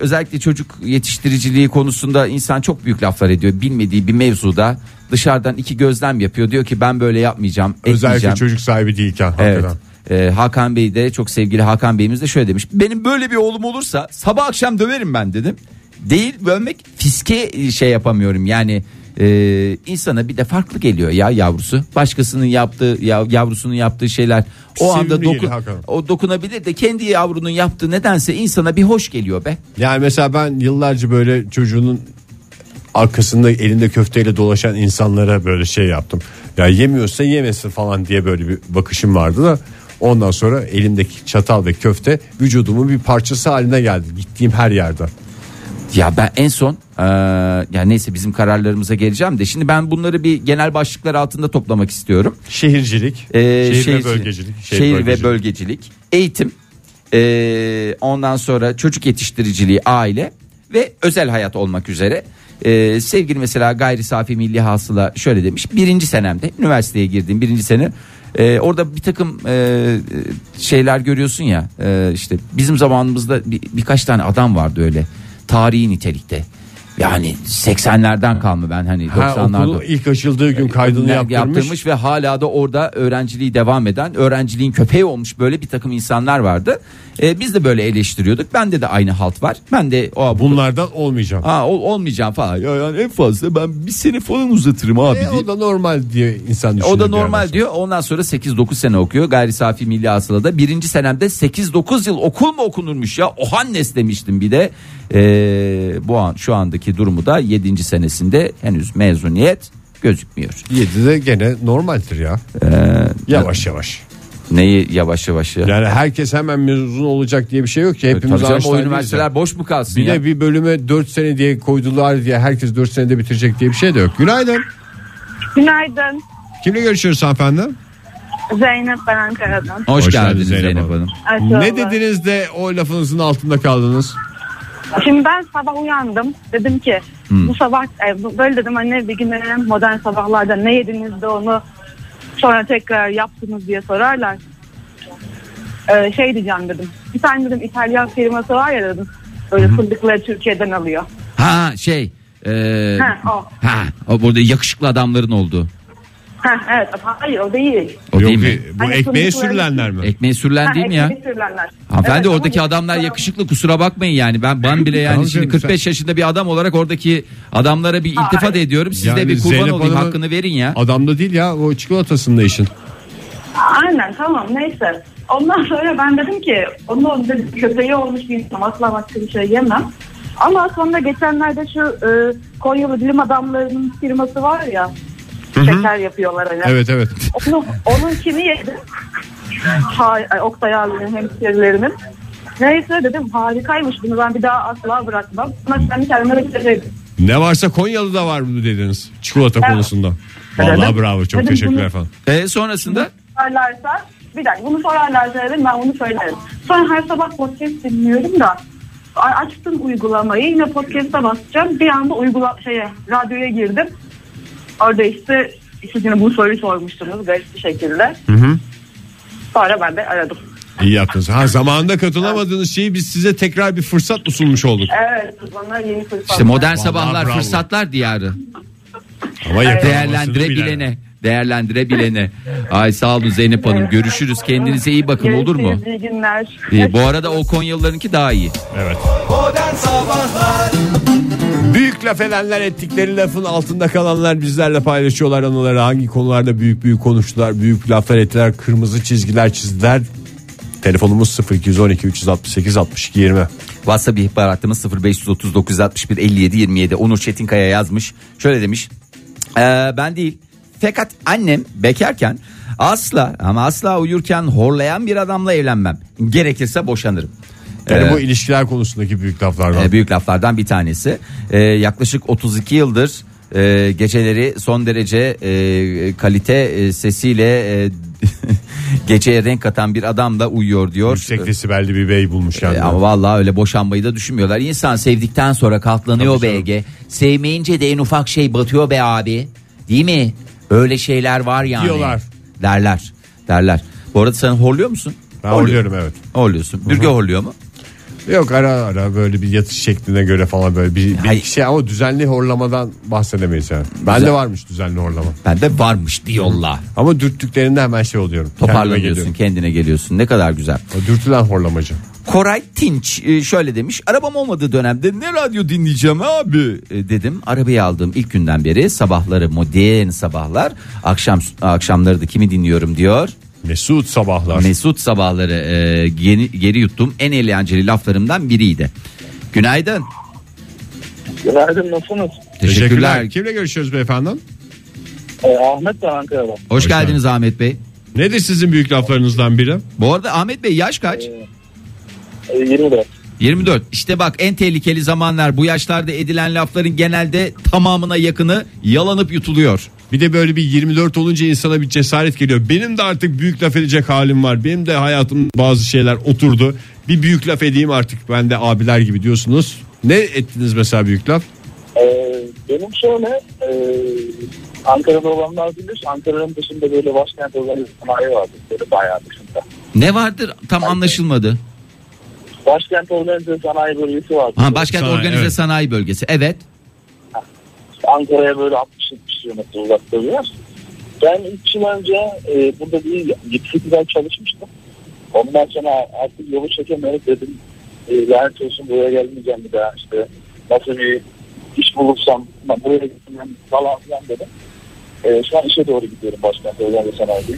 özellikle çocuk yetiştiriciliği konusunda insan çok büyük laflar ediyor. Bilmediği bir mevzuda dışarıdan iki gözlem yapıyor. Diyor ki ben böyle yapmayacağım, Özellikle etmeyeceğim. çocuk sahibi değilken Evet. hakikaten. Ee, Hakan Bey de çok sevgili Hakan Bey'imiz de şöyle demiş. Benim böyle bir oğlum olursa sabah akşam döverim ben dedim. Değil bölmek fiske şey yapamıyorum yani e, insana bir de farklı geliyor ya yavrusu. Başkasının yaptığı ya, yavrusunun yaptığı şeyler o Sevimli anda geliyor hakikaten. o dokunabilir de kendi yavrunun yaptığı nedense insana bir hoş geliyor be. Yani mesela ben yıllarca böyle çocuğunun arkasında elinde köfteyle dolaşan insanlara böyle şey yaptım. Ya yemiyorsa yemesin falan diye böyle bir bakışım vardı da ondan sonra elimdeki çatal ve köfte vücudumun bir parçası haline geldi gittiğim her yerde. Ya ben en son eee ya neyse bizim kararlarımıza geleceğim de şimdi ben bunları bir genel başlıklar altında toplamak istiyorum. Şehircilik, Ee, şehir, şehir- ve bölgecilik, Şehir, ve bölgecilik, eğitim, ee, ondan sonra çocuk yetiştiriciliği, aile ve özel hayat olmak üzere. Ee, sevgili mesela gayri safi milli hasıla şöyle demiş. Birinci senemde üniversiteye girdiğim birinci sene ee, orada bir takım ee, şeyler görüyorsun ya ee, işte bizim zamanımızda bir, birkaç tane adam vardı öyle tarihi nitelikte Yani 80'lerden kalma ben hani Ha, 90'larda. okulun ilk açıldığı gün kaydını Ne- yaptırmış. ve hala da orada öğrenciliği devam eden öğrenciliğin köpeği olmuş böyle bir takım insanlar vardı. Ee, biz de böyle eleştiriyorduk. Bende de aynı halt var. Ben de o bu Bunlardan olmayacak. Ha ol, olmayacağım falan. Ya yani en fazla ben bir sene falan uzatırım abi E, o da normal diye insan düşünüyor. O da normal sonra. diyor. Ondan sonra 8-9 sene okuyor. Gayri safi milli hasılada. Birinci senemde 8-9 yıl okul mu okunurmuş ya? Ohannes demiştim bir de. Ee, bu an şu andaki durumu da 7. senesinde henüz mezuniyet gözükmüyor. Yedi de gene normaldir ya. yavaş yavaş. Neyi yavaş yavaş ya? Yani herkes hemen mezun olacak diye bir şey yok ki. Tabii Hepimiz canım, o üniversiteler ya. boş mu kalsın Bir ya? de bir bölüme 4 sene diye koydular diye herkes 4 senede bitirecek diye bir şey de yok. Günaydın. Günaydın. Kimle görüşüyoruz hanımefendi? Zeynep ben Ankara'dan. Hoş, Hoş geldiniz Zeynep, Zeynep Hanım. Aşağıda. Ne dediniz de o lafınızın altında kaldınız? Şimdi ben sabah uyandım. Dedim ki bu sabah e, böyle dedim hani bir gün dedim, modern sabahlarda ne yediniz de onu sonra tekrar yaptınız diye sorarlar. Ee, şey diyeceğim dedim. Bir tane dedim İtalyan firması var ya dedim. Böyle fındıkları Türkiye'den alıyor. Ha şey. E, Ha, o. ha, o burada yakışıklı adamların olduğu. Ha, evet hayır o değil. O Yok değil mi? bu Hani ekmeğe sürülenler mi? Ekmeği sürülen değil mi ya? ekmeği sürülenler. Hanımefendi Evet, ama oradaki adamlar yakışıklı- yakışıklı kusura bakmayın yani ben ben bile yani şimdi canım, 45 yaşında bir adam olarak oradaki adamlara bir iltifat ediyorum. Siz de Yani bir kurban Zeynep olayım Hanım'ın- hakkını verin ya. Adam da değil ya o çikolatasında işin. Aynen tamam neyse. Ondan sonra ben dedim ki onun dedim, köpeği olmuş bir insan asla başka bir şey yemem. Ama sonra geçenlerde şu e, Konyalı bilim adamlarının firması var ya şeker yapıyorlar hani. Evet evet. Onu, onunkini yedim. Ha, ay, Oktay abinin hemşerilerinin. Neyse dedim harikaymış bunu ben bir daha asla bırakmam. Ama kendi kendime bitirdim. Ne varsa Konyalı da var bunu dediniz. Çikolata Evet. konusunda. Vallahi Evet. bravo çok Dedim teşekkürler bunu- efendim. E, sonrasında sorarlarsa bir dakika bunu sorarlarsa dedim ben bunu söylerim. Sonra her sabah podcast dinliyorum da açtım uygulamayı yine podcast'a basacağım. Bir anda uygula şeye radyoya girdim. Orada işte siz yine bu soruyu sormuştunuz garip bir şekilde. Sonra ben de aradım. İyi yaptınız. Ha zamanında katılamadığınız şeyi biz size tekrar bir fırsat mı sunmuş olduk? Evet bana yeni fırsat. işte modern Vallahi sabahlar bravo. fırsatlar diyarı. Ama yakalamasını Değerlendirebilene. Değerlendirebilene. Ay sağ olun Zeynep Hanım. Görüşürüz. Kendinize iyi bakın olur mu? İyi günler. İyi, bu arada o Konyalılarınki daha iyi. Evet. Modern Sabahlar Büyük laf edenler ettikleri lafın altında kalanlar bizlerle paylaşıyorlar anıları. Hangi konularda büyük büyük konuştular, büyük laflar ettiler, kırmızı çizgiler çizdiler. Telefonumuz 0212 368 62 20. WhatsApp ihbar hattımız 0539 61 57 27. Onur Çetinkaya yazmış. Şöyle demiş. "Ee, ben değil. Fakat annem bekarken asla ama asla uyurken horlayan bir adamla evlenmem. Gerekirse boşanırım. Yani Ee, bu ilişkiler konusundaki büyük laflardan. e, büyük laflardan bir tanesi. E, yaklaşık 32 yıldır e, geceleri son derece e, kalite e, sesiyle e, geceye renk katan bir adam da uyuyor diyor. Yüksek desibelli bir bey bulmuş E, yani. ama vallahi öyle boşanmayı da düşünmüyorlar. İnsan sevdikten sonra katlanıyor. Ege. Sevmeyince de en ufak şey batıyor be abi. Değil mi? Öyle şeyler var yani. Diyorlar. Derler. Derler. Bu arada sen horluyor musun? Ben horluyorum evet. Horluyorsun. Bürge horluyor mu? Yok ara ara böyle bir yatış şekline göre falan böyle bir, bir Hayır. şey ama düzenli horlamadan bahsedemeyiz yani. Bende Güzel. varmış düzenli horlama. Bende varmış diyorlar. Ama dürttüklerinde hemen şey oluyorum. Kendime Toparlanıyorsun geliyorum. kendine geliyorsun. Ne kadar güzel. O dürtülen horlamacı. Koray Tinç e, şöyle demiş. Arabam olmadığı dönemde ne radyo dinleyeceğim abi E, dedim. Arabayı aldığım ilk günden beri sabahları modern sabahlar. Akşam akşamları da kimi dinliyorum diyor. Mesut sabahlar. Mesut sabahları e, geri, geri yuttum. En eğlenceli laflarımdan biriydi. Günaydın. Günaydın nasılsınız? Teşekkürler. Kimle görüşüyoruz beyefendi? Ee, Ahmet de Ankara'dan. Hoş geldiniz Ahmet Bey. Nedir sizin büyük laflarınızdan biri? Bu arada Ahmet Bey yaş kaç? Ee, 24. 24. İşte bak en tehlikeli zamanlar bu yaşlarda edilen lafların genelde tamamına yakını yalanıp yutuluyor. Bir de böyle bir 24 olunca insana bir cesaret geliyor. Benim de artık büyük laf edecek halim var. Benim de hayatım bazı şeyler oturdu. Bir büyük laf edeyim artık ben de abiler gibi diyorsunuz. Ne ettiniz mesela büyük laf? Ee, benim şöyle e, Ankara'da olanlar bilir. Ankara'nın dışında böyle başkent organize sanayi vardı. Böyle bayağı dışında. Ne vardır tam anlaşılmadı. Başkent organize sanayi bölgesi vardı. Ha, başkent Sanayi, organize evet. sanayi bölgesi. Evet. Ankara'ya böyle 60-70 kilometre uzakta bir yer. Ben 3 yıl önce e, burada bir 7-8 ay çalışmıştım. Ondan sonra artık yolu çekemeyip dedim e, lanet olsun buraya gelmeyeceğim bir daha işte nasıl bir iş bulursam buraya gitmem falan filan dedim. E, şu an işe doğru gidiyorum başkent organize sanayide.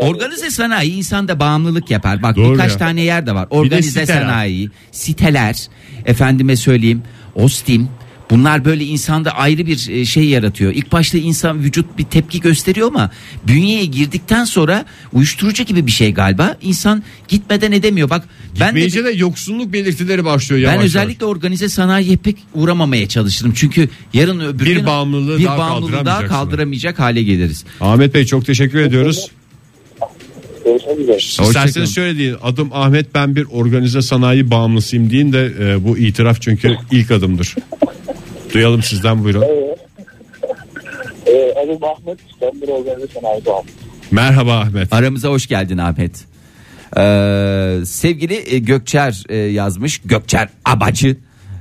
Organize sanayi insanda bağımlılık yapar. Bak Doğru birkaç ya. tane yer de var. Organize siteler. sanayi, siteler, efendime söyleyeyim, Ostim. Bunlar böyle insanda ayrı bir e, şey yaratıyor. İlk başta insan vücut bir tepki gösteriyor ama bünyeye girdikten sonra uyuşturucu gibi bir şey galiba. İnsan gitmeden edemiyor. Bak ben de Gitmeyince de yoksunluk belirtileri başlıyor yavaş ben yavaş. özellikle organize sanayiye pek uğramamaya çalışırım. Çünkü yarın öbür Bir gün bağımlılığı bir daha bağımlılığı daha kaldıramayacak hale geliriz. Ahmet Bey çok teşekkür ediyoruz. İsterseniz şöyle deyin. Adım Ahmet ben bir organize sanayi bağımlısıyım deyin de e, bu itiraf çünkü ilk adımdır. Duyalım sizden buyurun. E, adım Ahmet. Ben bir organize sanayi bağım. Merhaba Ahmet. Aramıza hoş geldin Ahmet. Ee, sevgili e, Gökçer e, yazmış. Gökçer Abacı.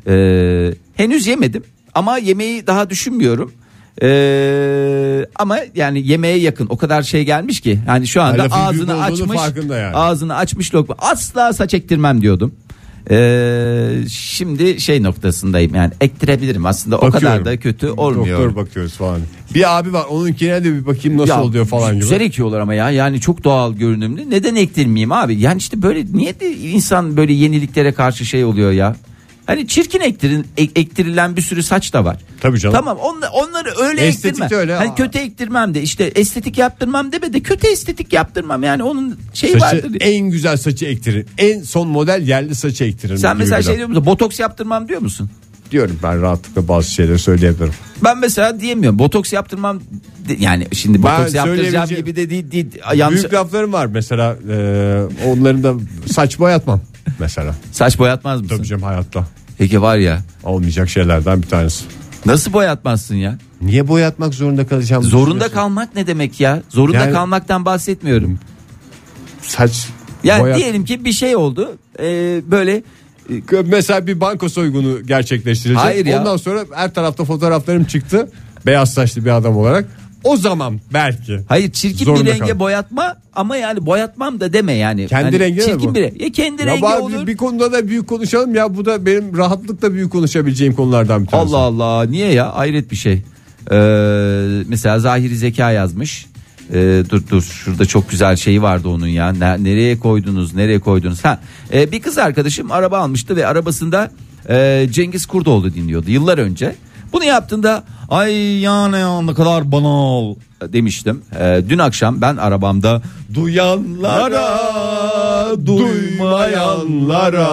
Ee, henüz yemedim ama yemeği daha düşünmüyorum. Ee, ama yani yemeğe yakın o kadar şey gelmiş ki yani şu anda büyük ağzını açmış yani. ağzını açmış lokma asla saç ektirmem diyordum. Ee, şimdi şey noktasındayım yani ektirebilirim aslında o kadar Bakıyorum. da kötü olmuyor. Doktor bakıyoruz falan. Bir abi var onunkine de bir bakayım nasıl Ya, oluyor falan gibi. Güzel ekiyorlar ama ya yani çok doğal görünümlü. Neden ektirmeyeyim abi? Yani işte böyle niye de insan böyle yeniliklere karşı şey oluyor ya? Hani çirkin ektirin, ek- ektirilen bir sürü saç da var. Tabii canım. Tamam onla- onları öyle Estetik ektirme. öyle. Hani kötü ektirmem de işte estetik yaptırmam deme de kötü estetik yaptırmam. Yani onun şeyi Saçı vardır. en güzel saçı ektirin. En son model yerli saçı ektirin. Sen mesela şey diyor musun? Botoks yaptırmam diyor musun? diyorum ben rahatlıkla bazı şeyleri söyleyebilirim. Ben mesela diyemiyorum. Botoks yaptırmam yani şimdi Ben botoks yaptıracağım gibi de değil. değil yanlış. Büyük laflarım var mesela e, onların da saç boyatmam mesela. Saç boyatmaz mısın? Tabii canım hayatta Peki var ya. olmayacak şeylerden bir tanesi. Nasıl boyatmazsın ya? Niye boyatmak zorunda kalacağım? Zorunda kalmak ne demek ya? Zorunda Yani- kalmaktan bahsetmiyorum. Saç Yani boyat- diyelim ki bir şey oldu. Ee, böyle Mesela bir banko soygunu gerçekleştirecek. Hayır ya. Ondan sonra her tarafta fotoğraflarım çıktı. Beyaz saçlı bir adam olarak. O zaman belki. hayır çirkin Zorunda bir renge kal. boyatma ama yani boyatmam da deme yani. Kendi Hani rengi mi çirkin bu? bir ya kendi Ya rengi bari olur. bir konuda da büyük konuşalım ya bu da benim rahatlıkla büyük konuşabileceğim konulardan bir tanesi. Allah Allah niye ya hayret bir şey. Ee, mesela Zahiri Zeka yazmış. Ee, dur dur şurada çok güzel şeyi vardı onun ya. Ne- nereye koydunuz nereye koydunuz? Ha, e, bir kız arkadaşım araba almıştı ve arabasında e, Cengiz Kurdoğlu dinliyordu yıllar önce. Bunu yaptığında ay yani ya ne kadar banal demiştim. E, dün akşam ben arabamda duyanlara duymayanlara